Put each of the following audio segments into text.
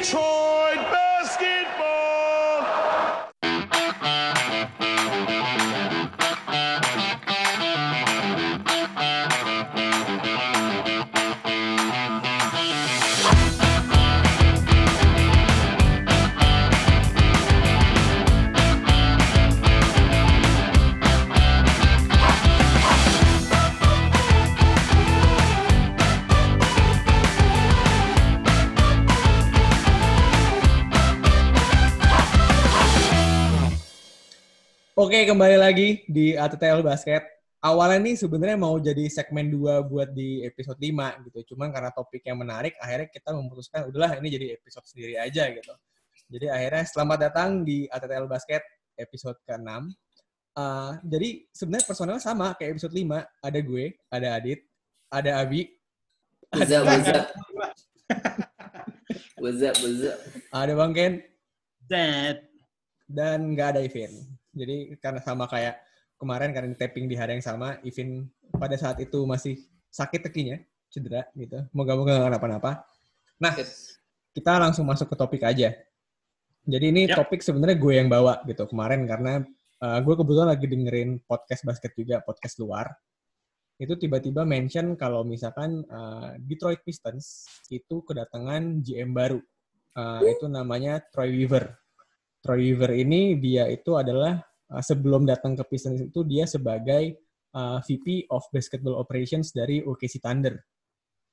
Detroit kembali lagi di ATTL Basket. Awalnya nih sebenarnya mau jadi segmen 2 buat di episode 5 gitu. Cuman karena topik yang menarik, akhirnya kita memutuskan udahlah ini jadi episode sendiri aja gitu. Jadi akhirnya selamat datang di ATTL Basket episode ke-6. Uh, jadi sebenarnya personalnya sama kayak episode 5. Ada gue, ada Adit, ada Abi, What's up, what's up? What's up, what's up? ada Bang Ken, That dan nggak ada Ivin. Jadi karena sama kayak kemarin karena tapping di hari yang sama, Ivin pada saat itu masih sakit tekinya, cedera gitu. Moga-moga nggak kenapa-napa. Nah, kita langsung masuk ke topik aja. Jadi ini Yap. topik sebenarnya gue yang bawa gitu kemarin karena uh, gue kebetulan lagi dengerin podcast basket juga, podcast luar. Itu tiba-tiba mention kalau misalkan uh, Detroit Pistons itu kedatangan GM baru. Uh, itu namanya Troy Weaver. Troy Weaver ini dia itu adalah uh, sebelum datang ke Pistons itu dia sebagai uh, VP of Basketball Operations dari OKC Thunder.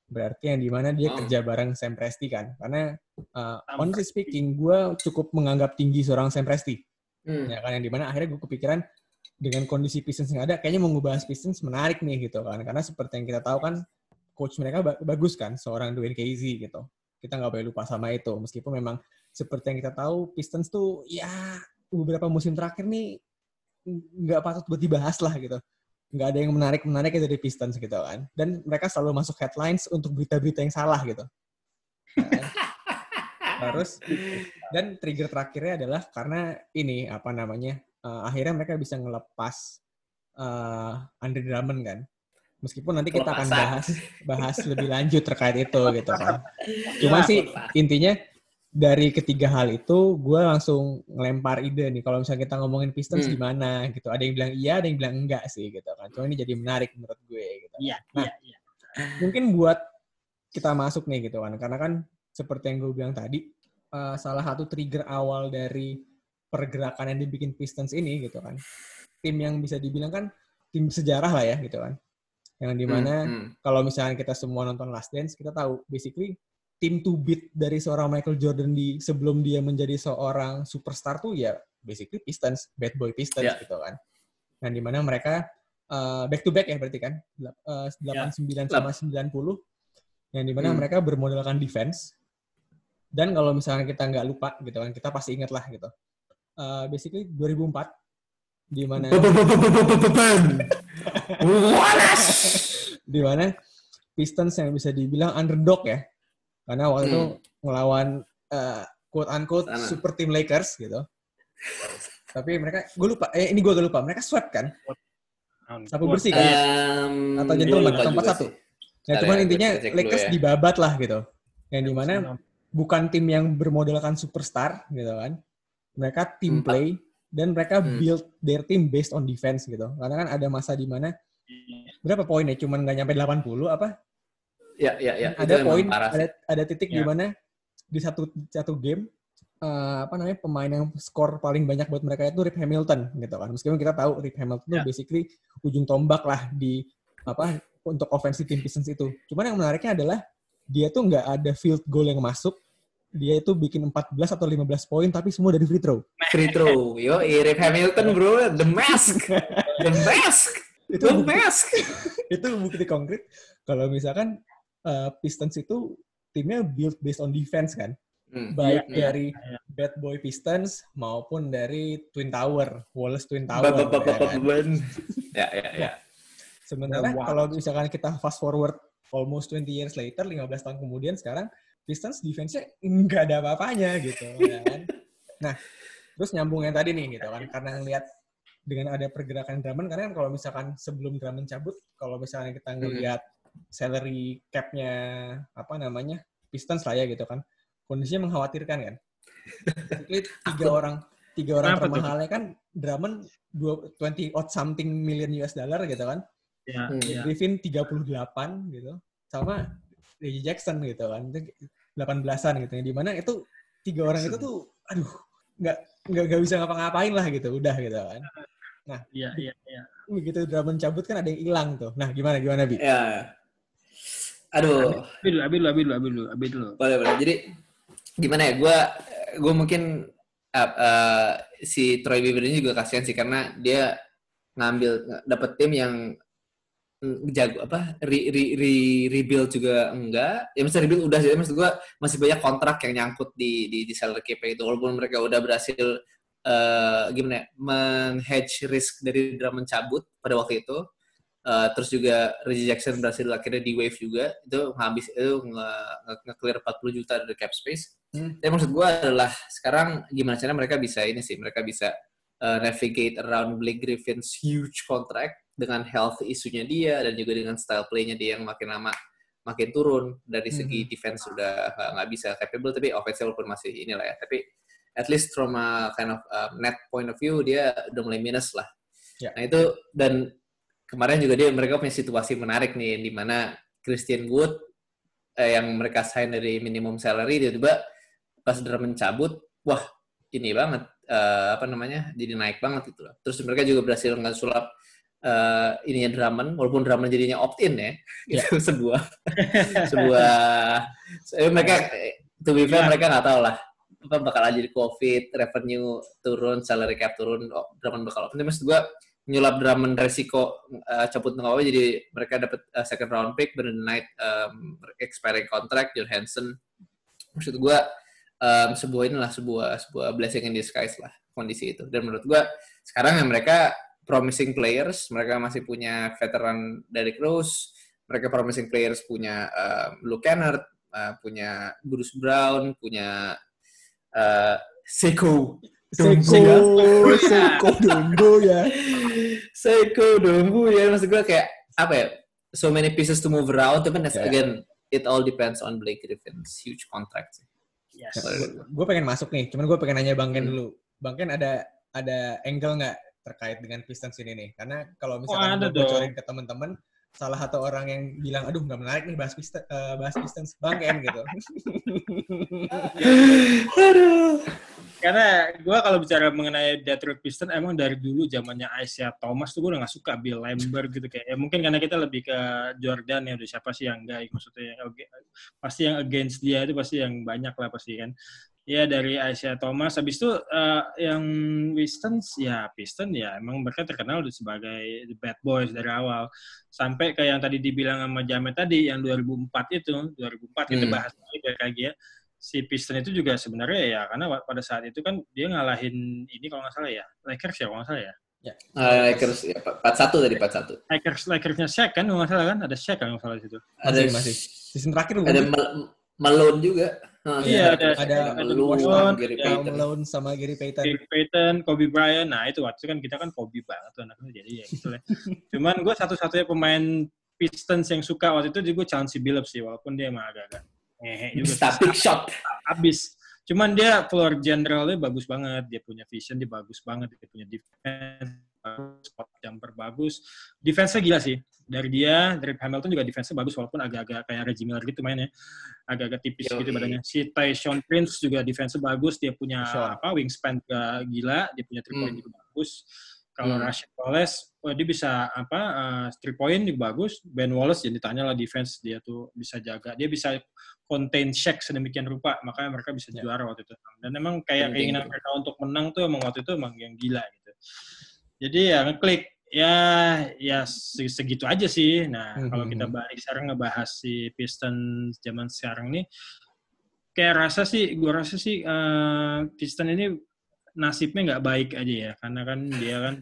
Berarti yang di mana dia Oh. kerja bareng Sam Presti kan. Karena uh, honestly speaking, gue cukup menganggap tinggi seorang Sam Presti. Hmm. Ya kan yang di mana akhirnya gue kepikiran dengan kondisi Pistons yang ada, kayaknya mau ngebahas Pistons menarik nih gitu kan. Karena seperti yang kita tahu kan, coach mereka ba- bagus kan, seorang Dwayne Casey gitu. Kita nggak boleh lupa sama itu. Meskipun memang seperti yang kita tahu, Pistons tuh ya beberapa musim terakhir nih nggak patut buat dibahas lah gitu. Nggak ada yang menarik-menarik dari Pistons gitu kan. Dan mereka selalu masuk headlines untuk berita-berita yang salah gitu. Kan? Terus dan trigger terakhirnya adalah karena ini apa namanya eh, akhirnya mereka bisa ngelepas eh Andre Drummond kan. Meskipun nanti kita akan bahas bahas lebih lanjut terkait itu gitu kan. Cuma Ya, sih intinya dari ketiga hal itu gue langsung ngelempar ide nih kalau misalnya kita ngomongin Pistons Hmm. gimana gitu. Ada yang bilang iya, ada yang bilang enggak sih gitu kan. Cuma ini jadi menarik menurut gue gitu. Iya, Nah. iya, iya. Mungkin buat kita masuk nih gitu kan. Karena kan seperti yang gue bilang tadi, eh, salah satu trigger awal dari pergerakan yang dibikin Pistons ini gitu kan. Tim yang bisa dibilang kan tim sejarah lah ya gitu kan. Yang di mana Hmm, hmm. kalau misalnya kita semua nonton Last Dance, kita tahu basically tim to beat dari seorang Michael Jordan di sebelum dia menjadi seorang superstar tuh ya basically Pistons, bad boy Pistons Ya. gitu kan. Yang di mana mereka uh, back to back ya berarti kan, uh, 89 sama 90, yang di mana Hmm. mereka bermodalkan defense. Dan kalau misalnya kita nggak lupa gitu kan, kita pasti ingat lah gitu. Uh, basically 2004 di mana di mana Pistons yang bisa dibilang underdog ya. Karena waktu itu ngelawan uh, quote unquote Sana. super team Lakers gitu. Tapi mereka, gue lupa, eh ini gue agak lupa, mereka swept kan? Sapu bersih kan? Em, Atau gua gentleman, atau juga 4-1. sih. Ya Ntar cuman ya, intinya Lakers ya. dibabat lah gitu. Yang di mana bukan tim yang bermodalkan superstar gitu kan. Mereka team Empat. play dan mereka Hmm. build their team based on defense gitu. Karena kan ada masa di mana berapa poinnya? Cuman nggak nyampe 80 apa? Ya, ya, ya. Itu ada poin, ada ada titik di Ya. mana di satu satu game eh, apa namanya pemain yang skor paling banyak buat mereka itu Rip Hamilton gitu kan. Meskipun kita tahu Rip Hamilton itu Ya. basically ujung tombak lah di apa untuk offensive team Pistons itu. Cuman yang menariknya adalah dia tuh nggak ada field goal yang masuk. Dia itu bikin 14 atau 15 poin tapi semua dari free throw. Free throw. Yo, Rip Hamilton, bro. The mask. The mask. Itu The bukti, mask. itu bukti konkret kalau misalkan eh, Pistons itu timnya build based on defense kan. Hmm. baik Iya, iya, dari iya. Bad Boy Pistons maupun dari Twin Tower, Wallace Twin Tower. ba- ba- ya ba- kan? Ya, ya, ya. Sementara Wow. kalau misalkan kita fast forward almost 20 years later, 15 tahun kemudian sekarang Pistons defense-nya nggak ada apa-apanya gitu. ya kan? Nah, terus nyambung yang tadi nih gitu kan, karena ngelihat dengan ada pergerakan Drummond, karena kan kalau misalkan sebelum Drummond cabut, kalau misalnya kita ngelihat salary cap-nya apa namanya Pistons lah ya gitu kan, kondisinya mengkhawatirkan kan. Tiga orang tiga orang Kenapa tuh? termahalnya kan Drummond dua- 20 odd something million US dollar gitu kan. Ya, Hmm. ya. Griffin 38 gitu. Sama Reggie Jackson gitu kan. Itu 18-an gitu. Di mana itu tiga orang itu tuh aduh nggak nggak nggak bisa ngapa-ngapain lah gitu. Udah gitu kan. Iya, iya, iya. Begitu Drummond cabut kan ada yang hilang tuh. Nah, gimana gimana Bi? Ya. Aduh, Abi dulu, abi dulu, abi dulu, abi dulu, abi dulu. boleh boleh. Jadi gimana ya? Gue gue mungkin uh, uh, si Troy Weaver ini juga kasihan sih karena dia ngambil dapet tim yang jago apa re, re, re- rebuild juga enggak ya maksudnya rebuild udah sih maksud gue masih banyak kontrak yang nyangkut di di, di salary cap itu walaupun mereka udah berhasil eh gimana ya, meng-hedge risk dari drama mencabut pada waktu itu Eh, terus juga Reggie Jackson berhasil akhirnya di wave juga itu ngabis itu nge- nge- nge-clear 40 juta dari cap space Hmm. tapi maksud gue adalah sekarang gimana caranya mereka bisa ini sih mereka bisa uh, navigate around Blake Griffin's huge contract dengan health isunya dia dan juga dengan style play-nya dia yang makin lama makin turun dari segi Mhm. defense sudah uh, nggak bisa capable tapi offense walaupun masih inilah ya tapi at least from a kind of um, net point of view dia udah mulai minus lah Ya. nah itu dan kemarin juga dia mereka punya situasi menarik nih di mana Christian Wood eh, yang mereka sign dari minimum salary tiba-tiba pas Drummond mencabut wah ini banget eh, apa namanya jadi naik banget gitu loh. Terus mereka juga berhasil nggak sulap eh ininya Drummond walaupun Drummond jadinya opt in ya. Ya. Itu sebuah sebuah eh, mereka to be fair Ya. mereka nggak tahu lah apa bakal aja di covid revenue turun salary cap turun oh, Drummond bakal opt in maksud gua nyulap Drummond resiko eh, cabut nggak apa jadi mereka dapat eh, second round pick Brandon Knight um, expiring contract Hansen. Maksud gua um, sebuah inilah sebuah sebuah blessing in disguise lah kondisi itu. Dan menurut gua sekarang yang mereka promising players mereka masih punya veteran Derrick Rose mereka promising players punya um, Luke Kennard uh, punya Bruce Brown punya uh, Seiko Seko. Seko Dombo ya. Seiko Dombu ya maksud gua kayak apa ya so many pieces to move around tapi Ya. again it all depends on Blake Griffin's huge contract. Yes. Gue pengen masuk nih, cuman gue pengen nanya Bang Ken Hmm. dulu. Bang Ken ada ada angle nggak terkait dengan Pistons ini nih? Karena kalau misalkan ada gue bocorin ke teman-teman, salah satu orang yang bilang, aduh nggak menarik nih bahas Pistons, bahas Pistons, Bang Ken gitu. Aduh. Karena gue kalau bicara mengenai Detroit Pistons, emang dari dulu zamannya Isaiah Thomas tuh gue udah gak suka Bill Lambert gitu kayak. Ya mungkin karena kita lebih ke Jordan ya, udah siapa sih yang enggak, maksudnya yang, pasti yang against dia itu pasti yang banyak lah pasti kan. Ya dari Isaiah Thomas, habis itu eh, yang Pistons, ya Pistons ya emang mereka terkenal sebagai the bad boys dari awal. Sampai kayak yang tadi dibilang sama Jamet tadi, yang 2004 itu, 2004 kita Hmm. bahas lagi kayak lagi ya si Piston itu juga sebenarnya ya karena pada saat itu kan dia ngalahin ini kalau nggak salah ya Lakers ya kalau nggak salah ya Uh, Lakers ya 41 tadi 41. Lakers Lakersnya Shaq kan kalau nggak salah kan ada Shaq kan kalau nggak salah di situ Ada Masih, masih. Season terakhir ada? Mal- Malone juga. Hah, Iya, ada- ada Malone, Malone, Gary ya. Malone sama Gary Payton. Gary Payton, Kobe Bryant, nah itu waktu itu kan kita kan Kobe banget tuh anaknya jadi ya gitu lah. Cuman gue satu-satunya pemain Pistons yang suka waktu itu juga Chauncey Billups sih walaupun dia emang agak-agak ngehe juga. Static shot. habis. Cuman dia floor generalnya bagus banget, dia punya vision dia bagus banget, dia punya defense bagus, spot jumper bagus, defense-nya gila sih. Dari dia, dari Hamilton juga defense-nya bagus walaupun agak-agak kayak Reggie Miller gitu mainnya, agak-agak tipis Yoi. gitu badannya. Si Tyson Prince juga defense-nya bagus, dia punya Tyson. apa wingspan juga gila, dia punya three point Hmm. juga bagus. Kalau Hmm. Rashid Wallace, wah dia bisa apa uh, three point juga bagus. Ben Wallace jadi tanya lah defense dia tuh bisa jaga, dia bisa contain Shaq sedemikian rupa, makanya mereka bisa Ya. juara waktu itu. Dan emang kayak Penting keinginan mereka untuk menang tuh emang waktu itu emang yang gila gitu. Jadi ya ngeklik ya ya se- segitu aja sih. Nah, Mhm. kalau kita balik sekarang ngebahas si Pistons zaman sekarang nih kayak rasa sih gua rasa sih eh, Piston ini nasibnya nggak baik aja ya karena kan dia kan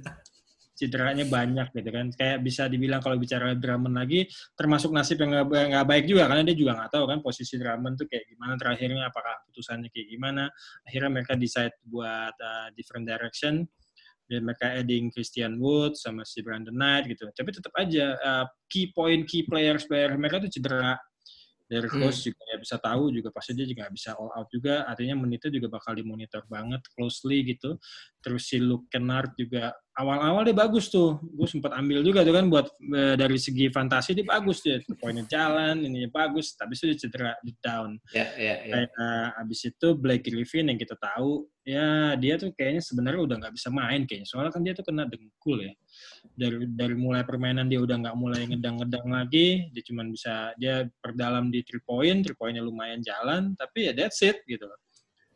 cederanya banyak gitu kan. Kayak bisa dibilang kalau bicara Drummond lagi termasuk nasib yang nggak ba- nggak baik juga karena dia juga nggak tahu kan posisi Drummond tuh kayak gimana terakhirnya apakah putusannya kayak gimana. Akhirnya mereka decide buat uh, different direction. Dan mereka adding Christian Wood sama si Brandon Knight gitu. Tapi tetap aja uh, key point key players player mereka tuh cedera Dari Hmm. coach juga ya bisa tahu juga pasti dia juga bisa all out juga. Artinya menitnya juga bakal dimonitor banget closely gitu. Terus si Luke Kennard juga awal-awal dia bagus tuh. Gue sempat ambil juga tuh kan buat eh, dari segi fantasi dia bagus dia. Poinnya jalan, ininya bagus. Tapi itu dia cedera di down. Ya, ya, ya. Kayak eh, abis itu Blake Griffin yang kita tahu ya dia tuh kayaknya sebenarnya udah nggak bisa main kayaknya soalnya kan dia tuh kena dengkul ya dari dari mulai permainan dia udah nggak mulai ngedang-ngedang lagi dia cuma bisa dia perdalam di three point three pointnya lumayan jalan tapi ya that's it gitu loh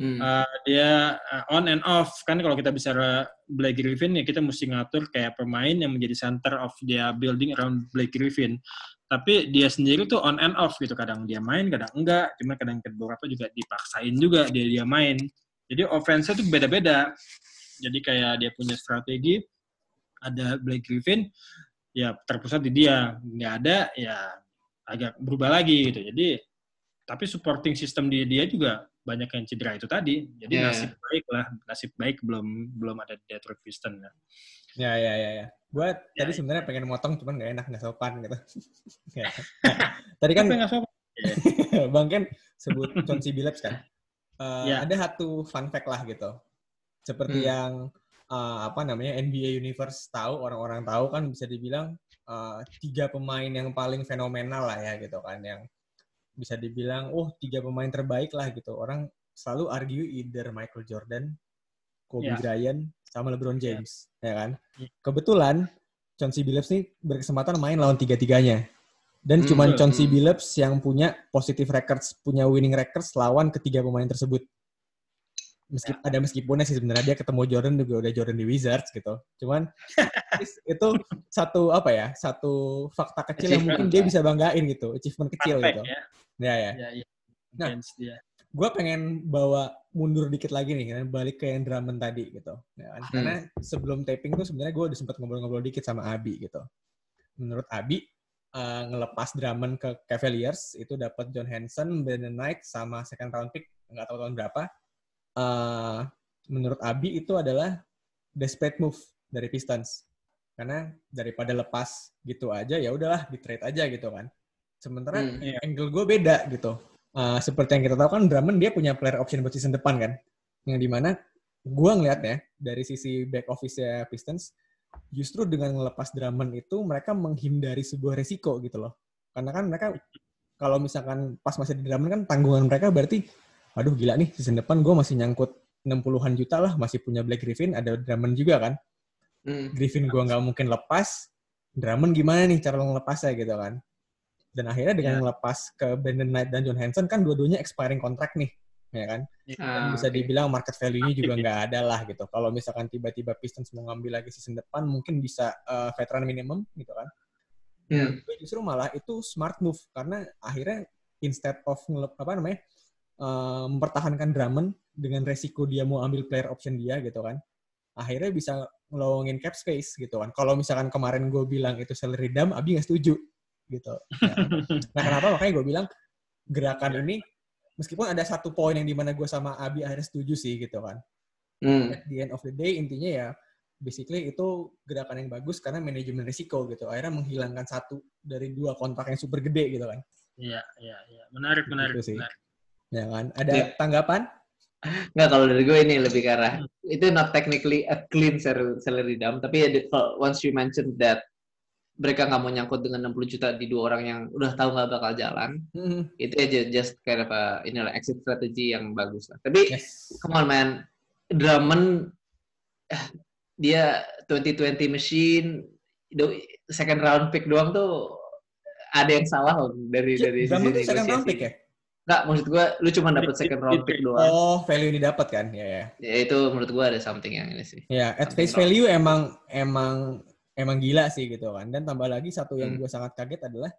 Hmm. Uh, dia uh, on and off. Kan kalau kita bicara Blake Griffin ya kita mesti ngatur kayak pemain yang menjadi center of dia building around Blake Griffin. Tapi dia sendiri tuh on and off gitu. Kadang dia main kadang enggak. Cuma kadang beberapa juga dipaksain juga dia dia main. Jadi offense tuh beda-beda. Jadi kayak dia punya strategi ada Blake Griffin ya terpusat di dia. Nggak ada ya agak berubah lagi gitu. Jadi tapi supporting system di dia juga banyak yang cedera itu tadi jadi Yeah. nasib baik lah nasib baik belum belum ada di Detroit Pistons ya. Ya, ya, ya, ya. Gue Ya, tadi ya. sebenarnya pengen motong, cuman nggak enak, nggak sopan gitu. Ya. tadi kan sopan. Bang Ken sebut Chauncey Billups kan. Eh, Ya. Ada satu fun fact lah gitu. Seperti Hmm. yang eh, apa namanya NBA Universe tahu, orang-orang tahu kan bisa dibilang eh, tiga pemain yang paling fenomenal lah ya gitu kan, yang bisa dibilang, oh tiga pemain terbaik lah gitu. Orang selalu argue either Michael Jordan, Kobe Ya. Bryant, sama LeBron James, ya kan? Ya. Kebetulan Chauncey Billups nih berkesempatan main lawan tiga-tiganya. Dan Hmm, cuman betul. Chauncey. Billups yang punya positive records, punya winning records lawan ketiga pemain tersebut. Meski, Ya. Ada meskipunnya sih sebenarnya dia ketemu Jordan juga udah Jordan di Wizards gitu. Cuman itu satu apa ya, satu fakta kecil yang mungkin dia bisa banggain gitu, achievement kecil fact gitu. ya. Ya ya. Ya, ya. Nah. Gue pengen bawa mundur dikit lagi nih, kan, balik ke yang Drummond tadi gitu. Ya kan? Hmm. Karena sebelum taping tuh sebenarnya gue udah sempat ngobrol-ngobrol dikit sama Abi gitu. Menurut Abi, eh, ngelepas Drummond ke Cavaliers itu dapat John Henson, Brandon Knight, sama second round pick nggak tahu tahun berapa. Eh, menurut Abi itu adalah desperate move dari Pistons. Karena daripada lepas gitu aja ya udahlah di trade aja gitu kan. Sementara Hmm. Iya. angle gue beda gitu. Uh, seperti yang kita tahu kan Drummond dia punya player option buat season depan kan. Yang di mana gue ngelihatnya dari sisi back office-nya Pistons justru dengan ngelepas Drummond itu mereka menghindari sebuah resiko gitu loh. Karena kan mereka kalau misalkan pas masih di Drummond kan tanggungan mereka berarti aduh gila nih season depan gue masih nyangkut 60-an juta lah masih punya Black Griffin ada Drummond juga kan. Hmm. Griffin gua nggak mungkin lepas. Drummond gimana nih cara ngelepasnya gitu kan. Dan akhirnya dengan Ya. ngelepas ke Brandon Knight dan John Henson kan dua-duanya expiring kontrak nih, ya kan? Ah, Bisa oke. dibilang market value-nya juga nggak ada lah gitu. Kalau misalkan tiba-tiba Pistons mau ngambil lagi season depan, mungkin bisa uh, veteran minimum gitu kan. Hmm. Tapi justru malah itu smart move karena akhirnya instead of apa namanya uh, mempertahankan Drummond dengan resiko dia mau ambil player option dia gitu kan akhirnya bisa ngelowongin cap space gitu kan kalau misalkan kemarin gue bilang itu salary dump Abi nggak setuju gitu nah, nah kenapa makanya gue bilang gerakan ini meskipun ada satu poin yang di mana gue sama Abi akhirnya setuju sih gitu kan Hmm. at the end of the day intinya ya basically itu gerakan yang bagus karena manajemen risiko gitu akhirnya menghilangkan satu dari dua kontrak yang super gede gitu kan Iya, iya, iya. Menarik, menarik, Gitu sih. menarik. Ya kan? Ada Iya. tanggapan? Nggak, kalau dari gue ini lebih ke arah, itu not technically a clean sal- salary dump, tapi ya, once you mention that mereka nggak mau nyangkut dengan 60 juta di dua orang yang udah tahu nggak bakal jalan, Hmm, itu aja just kayak apa, inilah exit strategy yang bagus lah. Tapi, yes. come on man, Drummond, eh, dia 2020 machine, do- second round pick doang tuh ada yang salah loh dari dari Drummond sisi second round pick ya Nggak, maksud gue, lu cuma dapet second round pick doang. oh value ini dapat kan ya ya Ya itu menurut gue ada something yang ini sih. Ya, at Something face wrong. value emang emang emang gila sih gitu kan. Dan tambah lagi satu yang Hmm. gue sangat kaget adalah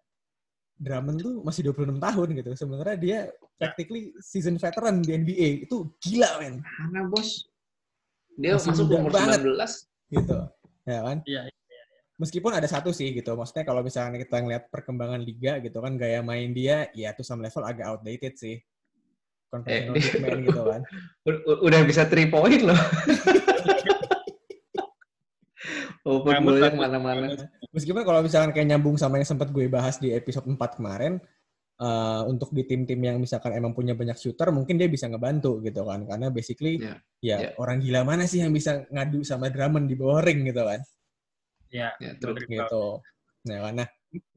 Drummond tuh masih 26 tahun gitu. Sementara dia practically season veteran di NBA. Itu gila men Mana bos? Dia Masih masuk umur banget. 19. gitu. Ya kan? Iya, Meskipun ada satu sih gitu. Maksudnya kalau misalnya kita ngeliat perkembangan liga gitu kan gaya main dia ya to some level agak outdated sih. Conventional Eh, man gitu kan. Udah bisa 3 point loh. Open ball yang mana-mana. Meskipun kalau misalkan kayak nyambung sama yang sempat gue bahas di episode 4 kemarin, uh, untuk di tim-tim yang misalkan emang punya banyak shooter mungkin dia bisa ngebantu gitu kan karena basically Iya, ya iya. orang gila mana sih yang bisa ngadu sama Drummond di bawah ring gitu kan Ya, Ya, Brown. gitu nah karena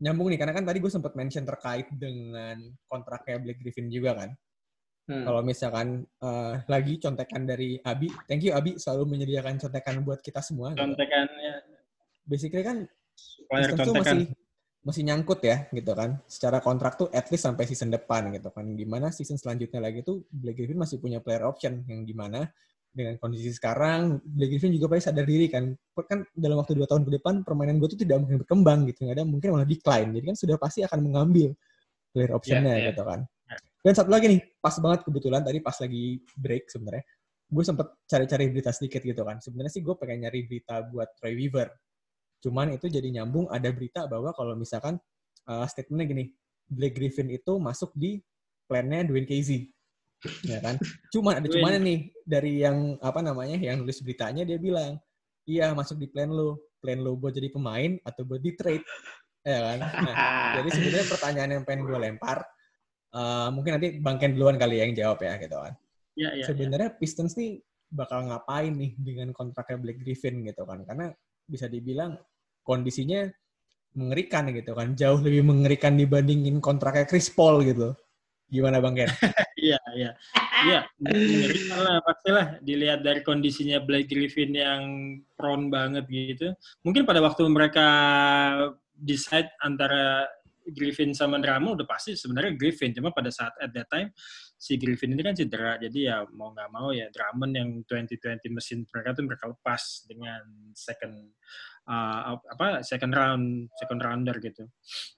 nyambung nih karena kan tadi gue sempat mention terkait dengan kontraknya Blake Griffin juga kan Hmm. kalau misalkan uh, lagi contekan dari Abi thank you Abi selalu menyediakan contekan buat kita semua gitu. Contekannya, basically kan tuh contekan. masih masih nyangkut ya gitu kan. Secara kontrak tuh at least sampai season depan gitu kan. Di mana season selanjutnya lagi tuh Blake Griffin masih punya player option yang di mana dengan kondisi sekarang Blake Griffin juga pasti sadar diri kan. Kan dalam waktu dua tahun ke depan permainan gue tuh tidak mungkin berkembang gitu. Nggak ada mungkin malah decline. Jadi kan sudah pasti akan mengambil player optionnya Ya, ya. gitu kan. Ya. Dan satu lagi nih, pas banget kebetulan tadi pas lagi break sebenarnya, gue sempet cari-cari berita sedikit gitu kan. Sebenarnya sih gue pengen nyari berita buat Troy Weaver. Cuman itu jadi nyambung ada berita bahwa kalau misalkan uh, statementnya gini, Blake Griffin itu masuk di plannya Dwayne Casey. Ya kan? Cuman ada cuman nih dari yang apa namanya yang nulis beritanya dia bilang, "Iya, masuk di plan lo. Plan lo buat jadi pemain atau buat di trade." Ya kan? Nah, jadi sebenarnya pertanyaan yang pengen gue lempar uh, mungkin nanti Bang Ken duluan kali ya yang jawab ya gitu kan. Ya, ya, ya. Sebenarnya Pistons nih bakal ngapain nih dengan kontraknya Blake Griffin gitu kan? Karena bisa dibilang kondisinya mengerikan gitu kan, jauh lebih mengerikan dibandingin kontraknya Chris Paul gitu. Gimana Bang Ken? Iya, iya. Iya, mengerikan lah pastilah dilihat dari kondisinya Blake Griffin yang prone banget gitu. Mungkin pada waktu mereka decide antara Griffin sama Drummond udah pasti sebenarnya Griffin. Cuma pada saat at that time si Griffin ini kan cedera. Jadi ya mau nggak mau ya Drummond yang 2020 mesin mereka tuh mereka lepas dengan second uh, apa second round second rounder gitu.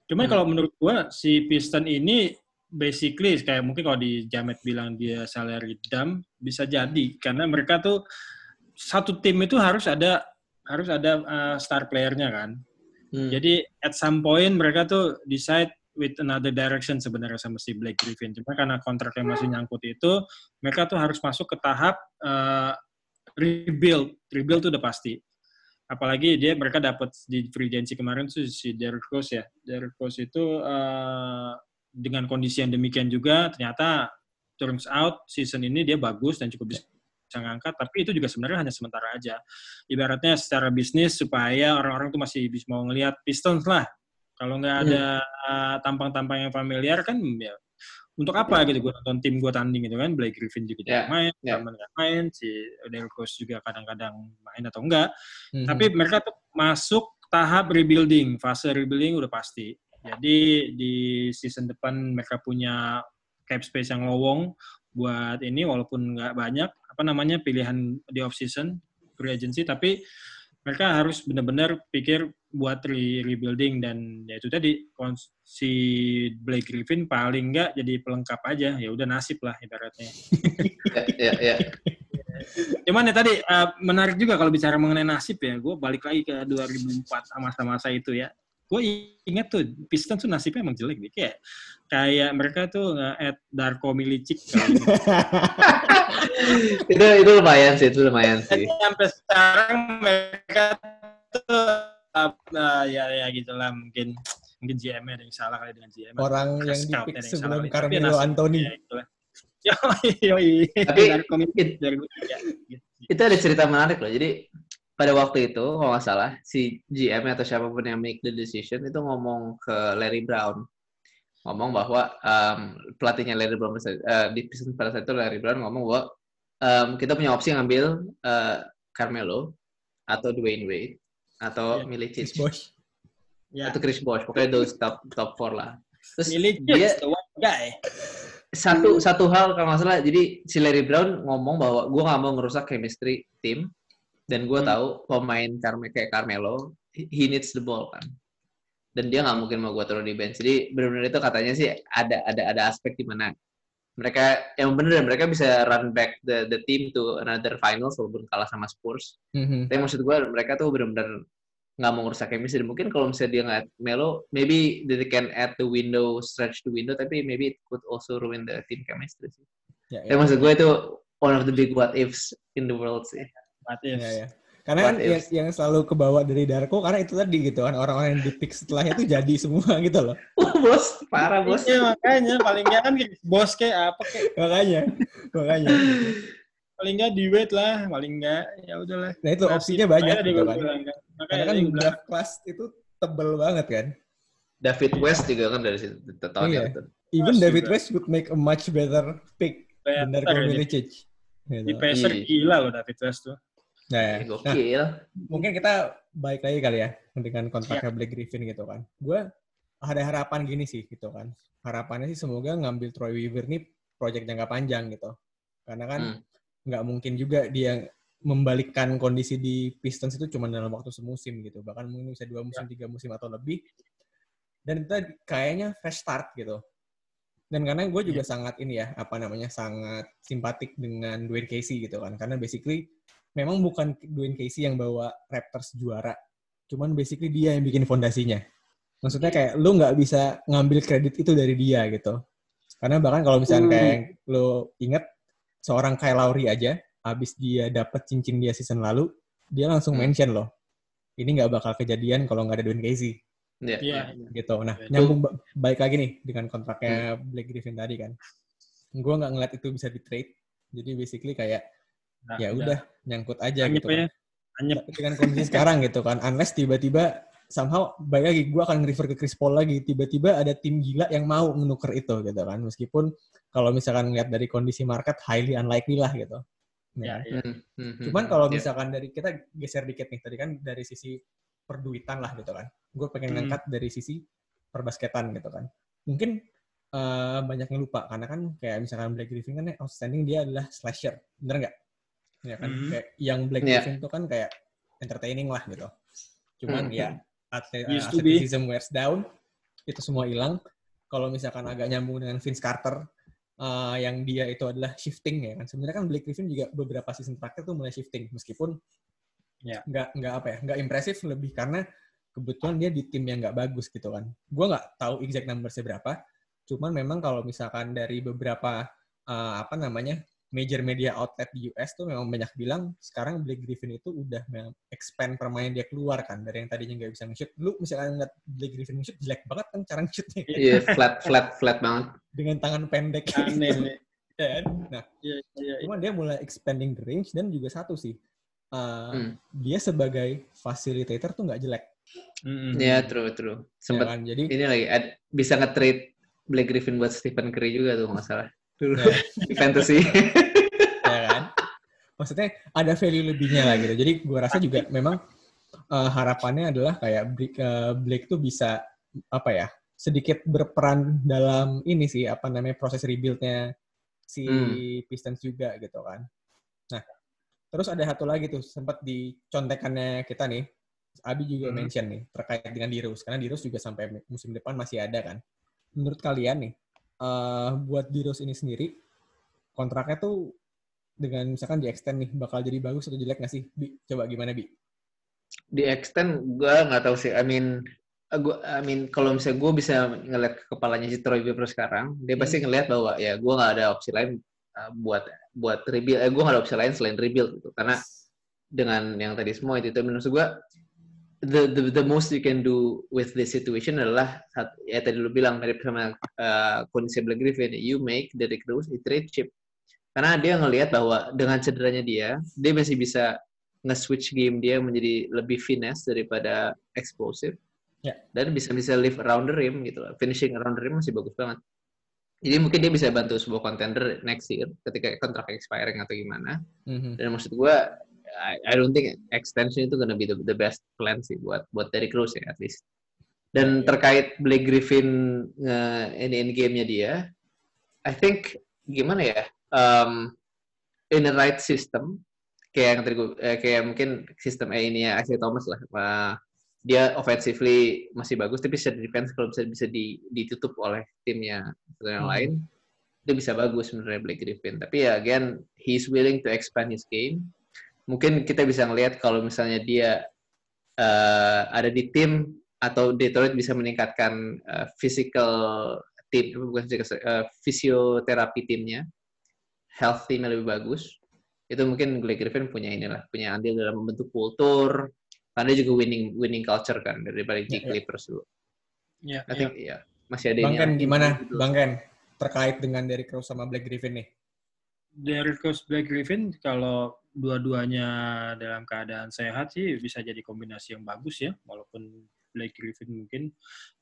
Cuman Hmm. kalau menurut gua si Piston ini basically kayak mungkin kalau di Jamet bilang dia salary dump bisa jadi karena mereka tuh satu tim itu harus ada harus ada uh, star playernya kan. Hmm. Jadi at some point mereka tuh decide with another direction sebenarnya sama si Blake Griffin. Cuma karena kontraknya masih nyangkut itu, mereka tuh harus masuk ke tahap uh, rebuild. Rebuild tuh udah pasti. Apalagi dia mereka dapat di free agency kemarin tuh si Derrick Rose ya. Derrick Rose itu uh, dengan kondisi yang demikian juga ternyata turns out season ini dia bagus dan cukup bisa bisa ngangkat, tapi itu juga sebenarnya hanya sementara aja. Ibaratnya secara bisnis supaya orang-orang tuh masih bisa mau ngelihat Pistons lah. Kalau nggak ada uh, tampang-tampang yang familiar kan ya untuk apa gitu gue nonton tim gue tanding gitu kan Blake Griffin juga jarang main, ya. Drummond nggak main, si Derrick Rose juga kadang-kadang main atau enggak. Mhm. Tapi mereka tuh masuk tahap rebuilding, fase rebuilding udah pasti. Jadi di season depan mereka punya cap space yang lowong buat ini walaupun nggak banyak apa namanya pilihan di off season free agency tapi mereka harus benar-benar pikir buat re- rebuilding dan ya itu tadi si Blake Griffin paling nggak jadi pelengkap aja ya udah nasib lah ibaratnya ya, ya, ya. Cuman ya tadi uh, menarik juga kalau bicara mengenai nasib ya. Gue balik lagi ke 2004 masa-masa itu ya. Gue inget tuh Pistons tuh nasibnya emang jelek nih. Kayak kayak mereka tuh nge-add Darko Milicic ini. itu itu lumayan sih, itu lumayan Jadi sih. sampai sekarang mereka tuh uh, ya ya gitulah mungkin mungkin GM-nya ada yang salah kali dengan GM. Orang yang ada dipick yang salah sebelum Carmelo Anthony. Ya, itulah. Yoi, yoi. Tapi- Darko Milicic dari gue ya, gitu. Itu ada cerita menarik loh. Jadi pada waktu itu kalau nggak salah si GM atau siapa pun yang make the decision itu ngomong ke Larry Brown ngomong bahwa um, pelatihnya Larry Brown eh, di Pistons pada saat itu Larry Brown ngomong bahwa um, kita punya opsi ngambil eh, Carmelo atau Dwayne Wade atau Iya. Milicic Chris Bosh. Ya. atau Chris Bosh pokoknya those top top four lah terus Milicic dia the one guy. satu satu hal kalau nggak salah jadi si Larry Brown ngomong bahwa gue nggak mau ngerusak chemistry tim dan gue Hmm. tahu pemain Carme kayak Carmelo he needs the ball kan dan dia nggak mungkin mau gue taruh di bench jadi benar-benar itu katanya sih ada ada ada aspek di mana mereka yang benar mereka bisa run back the the team to another finals walaupun kalah sama Spurs Mhm. tapi maksud gue mereka tuh benar-benar nggak mau ngerusak chemistry mungkin kalau misalnya dia nggak Melo maybe they can add the window stretch the window tapi maybe it could also ruin the team chemistry sih Ya, Ya ya. maksud gue itu one of the big what ifs in the world sih. What ifs. Ya, ya. Karena kan yang, yang selalu kebawa dari Darko karena itu tadi gitu kan orang-orang yang di pick setelahnya tuh jadi semua gitu loh. bos, parah bos. Iya makanya paling nggak kan bos kayak apa kayak Makanya, makanya. paling nggak di wait lah paling nggak ya udahlah. Nah itu opsinya banyak gitu kan. kan. Makanya Karena kan draft class itu tebel banget kan. David West juga kan dari situ tahun Iya. itu. Even Masih David juga. West would make a much better pick than Darko dia. Milicic. Di Gitu. Pacer Iya. gila loh David West tuh. Nah, Eh, nah, Gokil. mungkin kita baik lagi kali ya dengan kontraknya Blake Griffin gitu kan. Gue ada harapan gini sih gitu kan. Harapannya sih semoga ngambil Troy Weaver nih proyek jangka panjang gitu. Karena kan Hmm. nggak mungkin juga dia membalikkan kondisi di Pistons itu cuma dalam waktu semusim gitu. Bahkan mungkin bisa dua musim, tiga musim atau lebih. Dan kita kayaknya fresh start gitu. Dan karena gue juga sangat ini ya, apa namanya, sangat simpatik dengan Dwayne Casey gitu kan. Karena basically memang bukan Dwayne Casey yang bawa Raptors juara. Cuman basically dia yang bikin fondasinya. Maksudnya kayak lu nggak bisa ngambil kredit itu dari dia gitu. Karena bahkan kalau misalnya kayak lu inget seorang Kyle Lowry aja, habis dia dapet cincin dia season lalu, dia langsung Hmm. mention loh. Ini nggak bakal kejadian kalau nggak ada Dwayne Casey Iya. Iya. gitu. Nah, Betul. nyambung ba- baik lagi nih dengan kontraknya Hmm. Blake Griffin tadi kan. Gue nggak ngeliat itu bisa di trade. Jadi basically kayak Nah, ya udah nyangkut aja Anyep gitu kan. Anyep. Tapi dengan kondisi sekarang gitu kan. Unless tiba-tiba somehow baik lagi gue akan refer ke Chris Paul lagi. Tiba-tiba ada tim gila yang mau menuker itu gitu kan. Meskipun kalau misalkan ngeliat dari kondisi market highly unlikely lah gitu. Ya, Ya. ya. Hmm, hmm, hmm, Cuman kalau iya. misalkan dari kita geser dikit nih tadi kan dari sisi perduitan lah gitu kan. Gue pengen Hmm. ngangkat dari sisi perbasketan gitu kan. Mungkin eh, banyak yang lupa karena kan kayak misalkan Blake Griffin kan yang outstanding dia adalah slasher, bener nggak? Ya kan Hmm. kayak yang Blake Iya. Griffin itu kan kayak entertaining lah gitu. Cuman Hmm. ya atlet, athleticism wears down itu semua hilang. Kalau misalkan agak nyambung dengan Vince Carter eh, yang dia itu adalah shifting ya kan. Sebenarnya kan Blake Griffin juga beberapa season terakhir tuh mulai shifting meskipun Ya. nggak nggak apa ya nggak impresif lebih karena kebetulan dia di tim yang nggak bagus gitu kan. Gue nggak tahu exact numbersnya berapa. Cuman memang kalau misalkan dari beberapa eh, apa namanya major media outlet di US tuh memang banyak bilang sekarang Blake Griffin itu udah memang expand permainan dia keluar kan dari yang tadinya nggak bisa nge-shoot. Lu misalkan ngeliat Blake Griffin nge-shoot jelek banget kan cara nge-shootnya Iya, flat, flat, flat banget. dengan tangan pendek. Aneh nih. Ya kan? Nah, Iya, iya, iya. cuman dia mulai expanding the range dan juga satu sih. eh, Hmm. Dia sebagai facilitator tuh nggak jelek. Mm-mm. Iya, true, true. ya Sempet kan? Jadi ini lagi ad- bisa nge-trade Blake Griffin buat Stephen Curry juga tuh nggak salah. Dulu Ya. di fantasy. ya kan? Maksudnya ada value lebihnya lah gitu. Jadi gua rasa juga memang eh, harapannya adalah kayak Blake, eh, Blake tuh bisa apa ya sedikit berperan dalam ini sih apa namanya proses rebuild-nya si Hmm. Pistons juga gitu kan. Nah, terus ada satu lagi tuh sempat di contekannya kita nih. Abi juga Hmm. mention nih terkait dengan Dirus karena Dirus juga sampai musim depan masih ada kan. Menurut kalian nih eh, buat Dirus ini sendiri kontraknya tuh dengan misalkan di extend nih bakal jadi bagus atau jelek nggak sih? Bi, coba gimana Bi? di extend gue nggak tahu sih. I mean, uh, gua, I mean kalau misalnya gue bisa ngeliat ke kepalanya si Troy Weaver sekarang, dia pasti ngeliat bahwa ya gue nggak ada opsi lain uh, buat buat rebuild. Eh, gue nggak ada opsi lain selain rebuild gitu. Karena dengan yang tadi semua itu, itu menurut gue the, the the most you can do with this situation adalah ya tadi lu bilang dari sama uh, kondisi Blake Griffin, you make Derrick Rose a trade chip. Karena dia ngelihat bahwa dengan cederanya dia, dia masih bisa nge-switch game dia menjadi lebih finesse daripada explosive. Ya. Dan bisa bisa live around the rim gitu loh. Finishing around the rim masih bagus banget. Jadi mungkin dia bisa bantu sebuah contender next year ketika kontrak expiring atau gimana. Mhm. Dan maksud gue, I, I don't think extension itu gonna be the, the best plan sih buat buat Derrick Rose ya at least. Dan terkait Blake Griffin nge in, in game-nya dia, I think gimana ya? Um, in the right system, kayak yang tadi eh, kayak mungkin sistem A ini ya Isaiah Thomas lah. Uh, dia offensively masih bagus, tapi secara defense kalau bisa bisa di, ditutup oleh timnya atau yang Hmm. lain, dia bisa bagus sebenarnya Blake Griffin. Tapi ya again, he's willing to expand his game. Mungkin kita bisa ngelihat kalau misalnya dia eh, ada di tim atau Detroit bisa meningkatkan eh, physical tim, bukan physical, eh, fisioterapi timnya, health timnya lebih bagus. itu mungkin Blake Griffin punya inilah punya andil dalam membentuk kultur karena juga winning winning culture kan daripada di Ya, ya. Clippers dulu. Ya, I think ya masih ada Bang ini. Ken gimana? Gitu. Bang Ken terkait dengan Derrick Rose sama Blake Griffin nih. Derrick Rose Black Griffin kalau dua-duanya dalam keadaan sehat sih bisa jadi kombinasi yang bagus ya walaupun Black Griffin mungkin.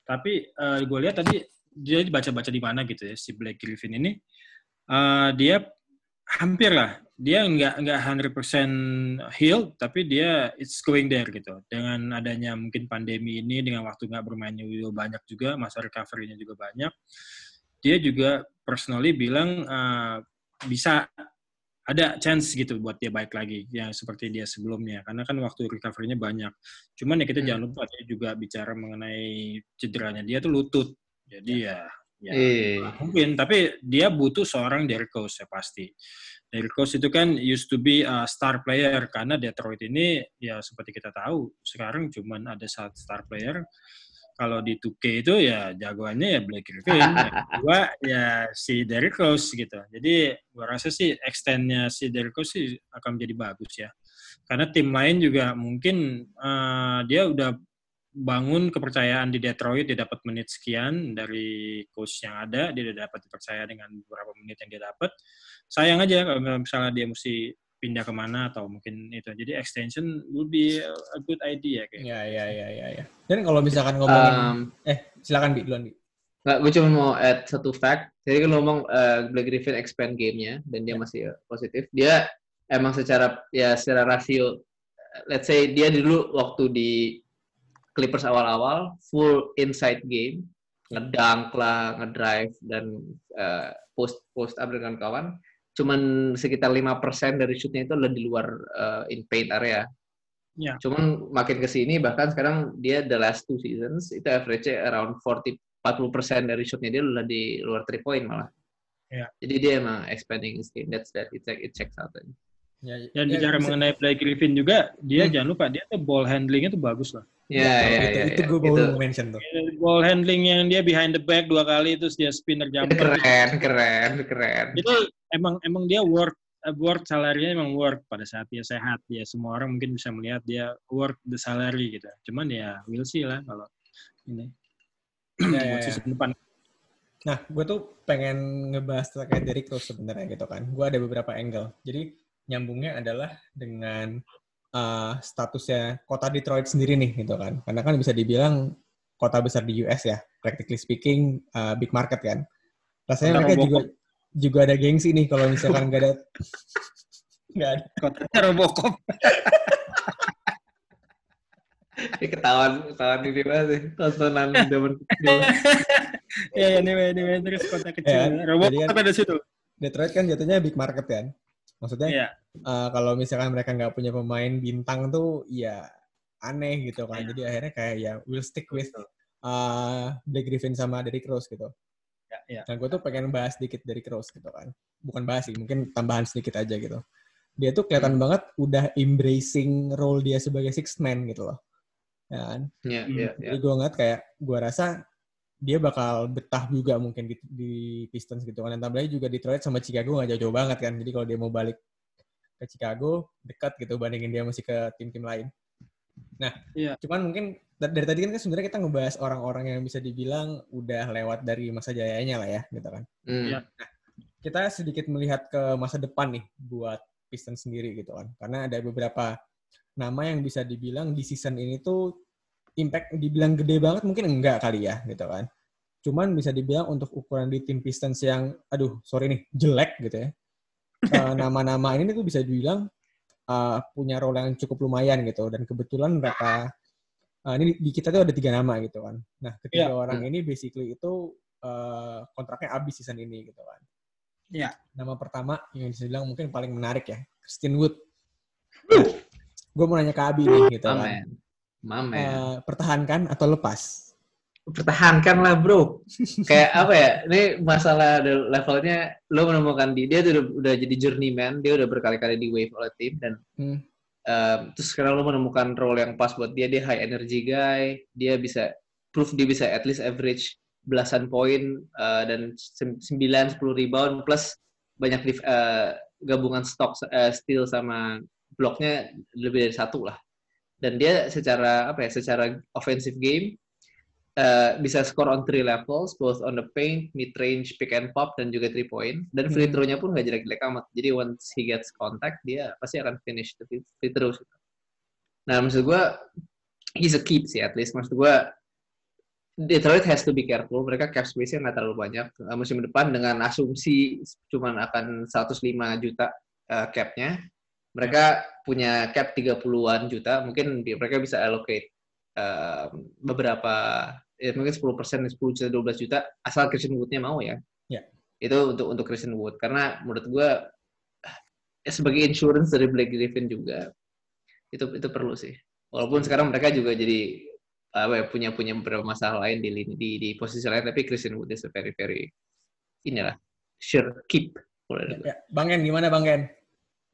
Tapi gue lihat tadi dia baca-baca di mana gitu ya si Black Griffin ini. Eh, dia hampir lah dia nggak nggak 100% healed tapi dia it's going there gitu. Dengan adanya mungkin pandemi ini dengan waktu nggak bermainnya banyak juga masa recovery-nya juga banyak dia juga personally bilang eh, bisa ada chance gitu buat dia baik lagi ya seperti dia sebelumnya karena kan waktu recovery-nya banyak. Cuman ya kita Hmm. jangan lupa dia juga bicara mengenai cederanya dia tuh lutut. Jadi ya ya Iya. mungkin tapi dia butuh seorang Derrick Rose ya pasti. Derrick Rose itu kan used to be a star player karena Detroit ini ya seperti kita tahu sekarang cuman ada satu star player kalau di 2K itu ya jagoannya ya Blake Griffin, kedua ya si Derrick Rose gitu. Jadi gua rasa sih extendnya si Derrick Rose sih akan menjadi bagus ya. Karena tim lain juga mungkin eh, dia udah bangun kepercayaan di Detroit, dia dapat menit sekian dari coach yang ada, dia udah dapat dipercaya dengan beberapa menit yang dia dapat. Sayang aja kalau misalnya dia mesti pindah ke mana atau mungkin itu. Jadi extension would be a good idea kayak. Ya, ya, ya, ya, ya. Dan kalau misalkan ngomongin, Um, eh silakan Bi, duluan Bi. Nggak, gue cuma mau add satu fact. Jadi kan ngomong uh, Blake Griffin expand gamenya dan dia masih uh, positif. Dia emang secara ya secara rasio, uh, let's say dia dulu waktu di Clippers awal-awal full inside game, ngedunk lah, ngedrive dan uh, post post up dengan kawan. Cuman sekitar 5% dari shootnya itu adalah di luar uh, in paint area. Ya. Cuman makin ke sini bahkan sekarang dia the last two seasons itu average-nya around 40 40% dari shootnya dia udah di luar three point malah. Ya. Jadi dia emang expanding his game. That's that. It, it checks out. Ya, Dan ya, bicara mengenai Blake Griffin juga, dia Hmm. jangan lupa dia tuh ball handlingnya tuh bagus lah. Ya, ya, itu, ya, itu ya. gue Itu, baru mau mention tuh. Ball handling yang dia behind the back dua kali terus dia spinner itu jumper. keren, keren, keren. Itu emang emang dia worth uh, worth salarinya emang worth pada saat dia sehat. Ya semua orang mungkin bisa melihat dia worth the salary gitu. Cuman ya we'll see lah kalau ini Ya, ya, buat ya. season depan. Nah, gue tuh pengen ngebahas terkait Derrick Rose sebenarnya gitu kan. Gue ada beberapa angle. Jadi nyambungnya adalah dengan uh, statusnya kota Detroit sendiri nih gitu kan. Karena kan bisa dibilang kota besar di US ya, practically speaking uh, big market kan. Rasanya mereka juga juga ada gengsi nih kalau misalkan nggak ada nggak ada. Kotanya Robocop. Ini ketahuan, ketahuan ini banget sih. Tontonan zaman kecil. ya anyway, anyway terus kota Ya, kecil. jadi Robocop kan- ada situ. Detroit kan jatuhnya big market kan. Maksudnya Iya. uh, kalau misalkan mereka nggak punya pemain bintang tuh ya aneh gitu kan. Iya. Jadi akhirnya kayak ya we'll stick with uh, Blake Griffin sama Derrick Rose gitu. Ya, ya. Nah gue tuh pengen bahas sedikit Derrick Rose gitu kan. Bukan bahas sih, mungkin tambahan sedikit aja gitu. Dia tuh kelihatan banget udah embracing role dia sebagai sixth man gitu loh. Ya kan? Ya, Hmm. ya, ya. Jadi gue ngeliat kayak gue rasa dia bakal betah juga mungkin di, di Pistons gitu kan. Dan tambahnya juga Detroit sama Chicago nggak jauh-jauh banget kan. Jadi kalau dia mau balik ke Chicago dekat gitu bandingin dia masih ke tim-tim lain. Nah, Iya. cuman mungkin dari tadi kan sebenarnya kita ngebahas orang-orang yang bisa dibilang udah lewat dari masa jayanya lah ya, gitu kan. Hmm. Ya. Kita sedikit melihat ke masa depan nih buat Pistons sendiri gitu kan. Karena ada beberapa nama yang bisa dibilang di season ini tuh impact dibilang gede banget mungkin enggak kali ya gitu kan. Cuman bisa dibilang untuk ukuran di tim Pistons yang aduh sorry nih jelek gitu ya. Eh, nama-nama ini tuh bisa dibilang eh, punya role yang cukup lumayan gitu dan kebetulan mereka eh, ini di kita tuh ada tiga nama gitu kan. Nah ketiga Iya. orang ini basically itu eh, kontraknya habis season ini gitu kan. Iya. Nama pertama yang bisa dibilang mungkin paling menarik ya, Christian Wood. gue mau nanya ke Abi nih gitu kan. Mamen. Eh, pertahankan atau lepas? pertahankan lah bro kayak apa ya ini masalah levelnya lo menemukan di dia tuh udah, udah jadi journeyman dia udah berkali-kali di wave oleh tim dan Hmm. Um, terus sekarang lo menemukan role yang pas buat dia dia high energy guy dia bisa proof dia bisa at least average belasan poin uh, dan sem- 9 10 rebound plus banyak uh, gabungan stok eh, steal sama bloknya lebih dari satu lah. Dan dia secara apa ya? Secara offensive game eh, bisa score on three levels, both on the paint, mid range, pick and pop, dan juga three point. Dan free Hmm. throw-nya pun nggak jelek-jelek amat. Jadi once he gets contact, dia pasti akan finish the free throws. Nah, maksud gue, he's a keep sih at least. Maksud gue, Detroit has to be careful. Mereka cap space-nya nggak terlalu banyak. Uh, musim depan dengan asumsi cuman akan 105 juta uh, cap-nya, mereka punya cap 30-an juta. Mungkin mereka bisa allocate uh, beberapa, ya mungkin 10 persen, 10 juta, 12 juta, asal Christian Wood-nya mau ya. Ya. Itu untuk untuk Christian Wood. Karena menurut gue, ya sebagai insurance dari Blake Griffin juga, itu itu perlu sih. Walaupun sekarang mereka juga jadi apa ya, punya punya beberapa masalah lain di lini di, di posisi lain tapi Christian Wood is a very very inilah sure keep Ya, ya. Bang Ken, gimana Bang Ken?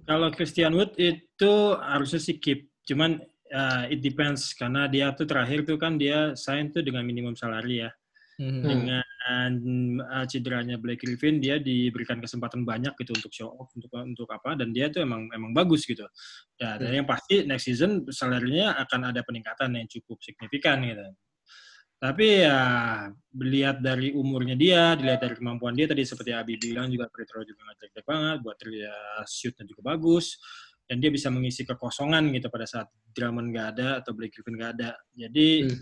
Kalau Christian Wood itu harusnya sih keep. Cuman uh, it depends karena dia tuh terakhir tuh kan dia sign tuh dengan minimum salary ya. Hmm. Dengan uh, cederanya Blake Griffin dia diberikan kesempatan banyak gitu untuk show off untuk untuk apa dan dia tuh emang emang bagus gitu. Dan, dan yang pasti next season salary-nya akan ada peningkatan yang cukup signifikan gitu. Tapi ya dilihat dari umurnya dia, dilihat dari kemampuan dia tadi seperti Abi bilang juga free throw juga nggak jelek banget, buat dia shootnya juga bagus dan dia bisa mengisi kekosongan gitu pada saat Drummond nggak ada atau Blake Griffin nggak ada. Jadi Hmm.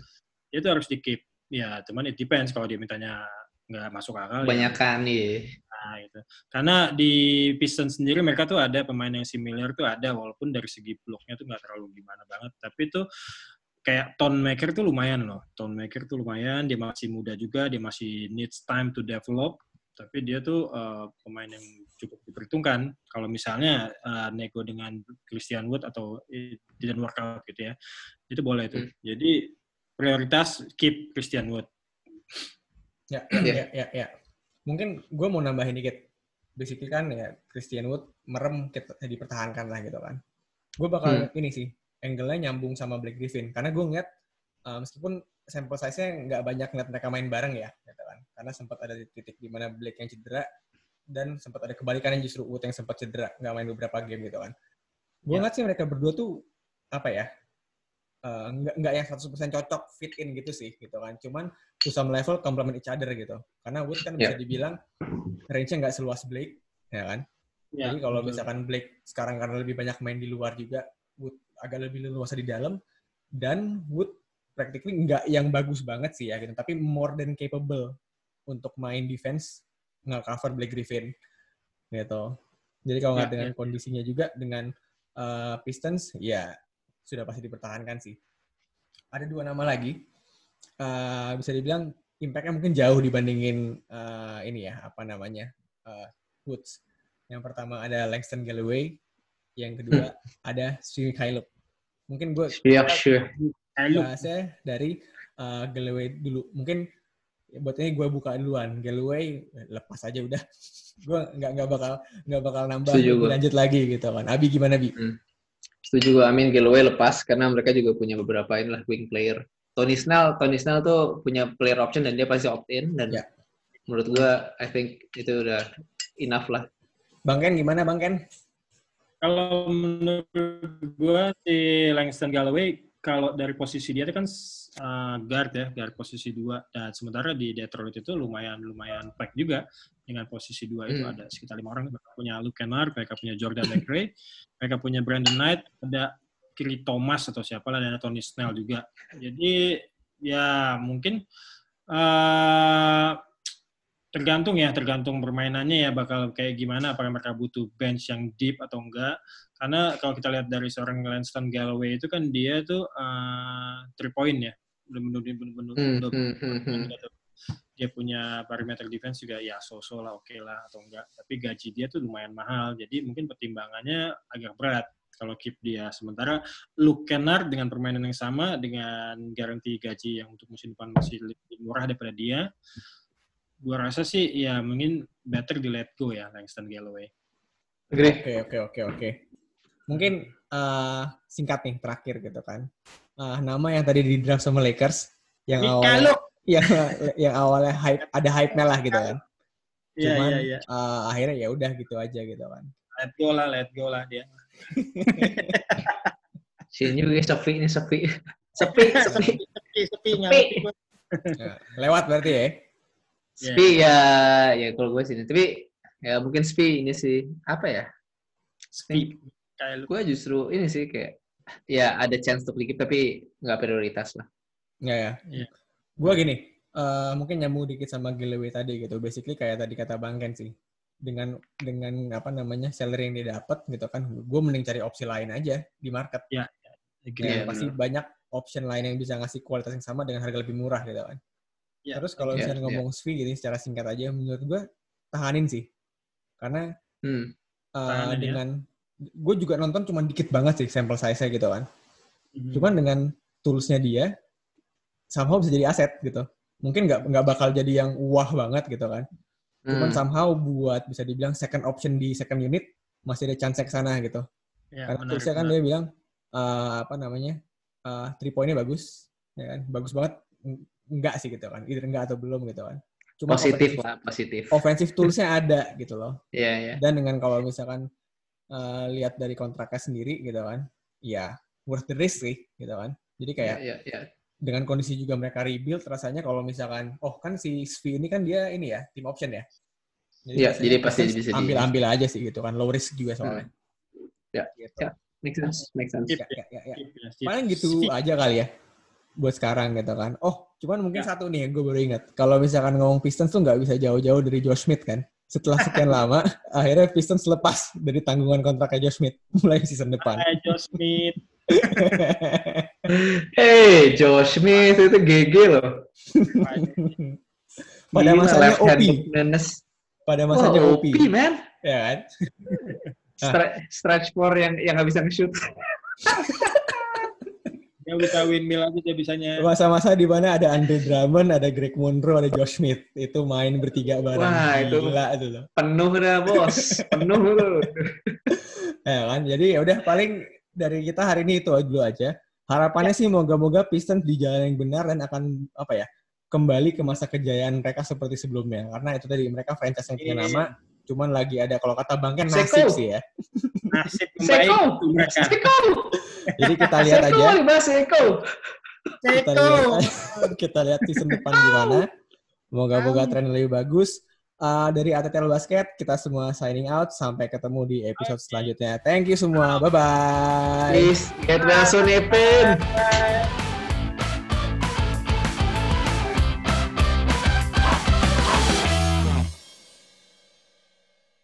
dia tuh harus di keep. Ya, cuman it depends kalau dia mintanya nggak masuk akal. ya. kebanyakan nih Nah, gitu. Karena di Pistons sendiri mereka tuh ada pemain yang similar tuh ada walaupun dari segi bloknya tuh nggak terlalu gimana banget. Tapi tuh kayak Tone Maker tuh lumayan loh. Tone Maker tuh lumayan, dia masih muda juga, dia masih needs time to develop. Tapi dia tuh uh, pemain yang cukup diperhitungkan. Kalau misalnya uh, nego dengan Christian Wood atau didn't work out gitu ya, itu boleh tuh. Hmm. Jadi prioritas keep Christian Wood. Ya, Iya. ya, ya, ya. Mungkin gue mau nambahin dikit. Basically kan ya Christian Wood merem kita dipertahankan lah gitu kan. Gue bakal ini sih, angle-nya nyambung sama Blake Griffin. Karena gue ngeliat, uh, meskipun sampel size-nya nggak banyak ngeliat mereka main bareng ya, gitu kan. Karena sempat ada di titik di mana Blake yang cedera, dan sempat ada kebalikannya justru Wood yang sempat cedera, nggak main beberapa game gitu kan. Gue Ya. ngeliat sih mereka berdua tuh, apa ya, uh, nggak nggak yang 100% cocok fit in gitu sih gitu kan cuman to some level complement each other gitu karena Wood kan bisa Ya. dibilang range-nya nggak seluas Blake ya kan Ya, jadi kalau misalkan Blake sekarang karena lebih banyak main di luar juga Wood agak lebih leluasa di dalam dan Wood practically nggak yang bagus banget sih ya gitu tapi more than capable untuk main defense nggak cover Blake Griffin gitu. Jadi kalau nggak Ya, dengan ya. kondisinya juga dengan uh, Pistons ya sudah pasti dipertahankan sih. Ada dua nama lagi Uh, bisa dibilang impact-nya mungkin jauh dibandingin uh, ini ya apa namanya uh, Woods. Yang pertama ada Langston Galloway yang kedua ada Sri Kylub mungkin gue yeah sure. lu, bahasnya dari uh, Galloway dulu. Mungkin ya, buat ini gue buka duluan Galloway lepas aja udah gue nggak nggak bakal nggak bakal nambah Setuju gua. lanjut lagi gitu kan Abi gimana Bi? setuju gue Amin Galloway lepas karena mereka juga punya beberapa inilah wing player Tony Snell Tony Snell tuh punya player option dan dia pasti opt in dan Ya. menurut gue I think itu udah enough lah Bang Ken gimana Bang Ken? Kalau menurut gue si Langston Galloway kalau dari posisi dia itu kan uh, guard ya, guard posisi dua. Dan sementara di Detroit itu lumayan lumayan pack juga dengan posisi dua itu Hmm. ada sekitar lima orang. Mereka punya Luke Kennard, mereka punya Jordan McRae, mereka punya Brandon Knight, ada Kiri Thomas atau siapa lah, dan ada Tony Snell juga. Jadi ya mungkin uh, tergantung ya, tergantung permainannya ya bakal kayak gimana. Apakah mereka butuh bench yang deep atau enggak? Karena kalau kita lihat dari seorang Langston Galloway itu kan dia tuh uh, three point ya, benar-benar benar-benar Hmm, udah- hmm, hmm, hmm. Dia punya perimeter defense juga ya so-so lah oke lah atau enggak. Tapi gaji dia tuh lumayan mahal, jadi mungkin pertimbangannya agak berat kalau keep dia. Sementara Luke Kennard dengan permainan yang sama dengan garansi gaji yang untuk musim depan masih lebih murah daripada dia, gua rasa sih ya mungkin better di let go ya Langston Galloway. Agree. Oke oke oke oke. Mungkin eh, singkat nih terakhir gitu kan. Eh, nama yang tadi di draft sama Lakers yang awalnya yang yang awalnya hype ada hype-nya lah gitu kan. Iya Cuman iya iya. eh, akhirnya ya udah gitu aja gitu kan. let go lah, let go lah dia. Sini juga sepi nih sepi. Sepi, sepi. Sepi, sepi, gua. Ya, lewat berarti ya. Sepi ya, ya kalau gue sini. Tapi ya mungkin sepi ini sih apa ya? Sepi. Kayak lu. Gue justru ini sih kayak ya ada chance untuk dikit tapi nggak prioritas lah. Ya ya. Iya. Gue gini, eh, mungkin nyambung dikit sama giveaway tadi gitu. Basically kayak tadi kata Bang Ken sih. Dengan dengan apa namanya salary yang dia dapat gitu kan, gue mending cari opsi lain aja di market. Ya, Iya, pasti banyak option lain yang bisa ngasih kualitas yang sama dengan harga lebih murah gitu kan. Iya. Terus kalau Iya, misalnya iya. ngomong Svi gitu secara singkat aja menurut gue tahanin sih. Karena Hmm. uh, Tahanin ya. Gue juga nonton cuma dikit banget sih sampel size-nya gitu kan. Mhm. Cuman dengan toolsnya dia somehow bisa jadi aset gitu. Mungkin nggak nggak bakal jadi yang wah banget gitu kan. Cuman Hmm. somehow buat bisa dibilang second option di second unit masih ada chance ke sana gitu. Ya, Karena toolsnya kan dia bilang uh, apa namanya uh, three point-nya bagus, ya kan? Bagus banget. Eng- Enggak sih gitu kan. Either enggak atau belum gitu kan. Cuma positif lah, positif. Offensive toolsnya ada gitu loh. Iya, iya. Dan dengan kalau misalkan uh, lihat dari kontraknya sendiri gitu kan, ya worth the risk sih gitu kan. Jadi kayak Iya, iya. dengan kondisi juga mereka rebuild, rasanya kalau misalkan, oh kan si Svi ini kan dia ini ya tim option ya. Iya, biasanya jadi pasti bisa ambil ambil aja sih gitu kan, low risk juga soalnya. Ya, Gitu. ya. Make sense, make sense. Ya, ya, ya, ya. Ya. Paling gitu aja kali ya buat sekarang gitu kan. Oh, cuman mungkin satu nih yang gue baru ingat. Kalau misalkan ngomong Pistons tuh nggak bisa jauh-jauh dari Josh Smith kan. Setelah sekian lama, akhirnya Pistons lepas dari tanggungan kontraknya Josh Smith mulai season depan. Hai, Josh Smith. Hey, Josh Smith itu GG loh. Pada masanya OP. menanes. Pada masanya OP. OP, man. Ya kan? Stre- stretch four yang yang nggak bisa nge-shoot. Dia bisa windmill aja dia bisanya. Masa-masa di mana ada Andre Drummond, ada Greg Monroe, ada Josh Smith. Itu main bertiga bareng. Wah, itu- Gila itu loh. Penuh dah, bos. Penuh lu. Ya kan? Jadi ya udah paling dari kita hari ini itu dulu aja. Harapannya sih moga-moga Pistons di jalan yang benar dan akan apa ya? kembali ke masa kejayaan mereka seperti sebelumnya. Karena itu tadi mereka franchise yang punya Iya. nama, cuman lagi ada kalau kata Bang Ken Seko. nasib sih ya. Nasib Seko. untuk mereka. Seko. Jadi kita lihat Seko, aja, Seko. kita lihat kita lihat season depan gimana. Moga-moga tren lebih bagus. Uh, dari ATTL Basket, kita semua signing out. Sampai ketemu di episode selanjutnya. Thank you semua. Bye-bye. Please, get well soon, Epin. Bye.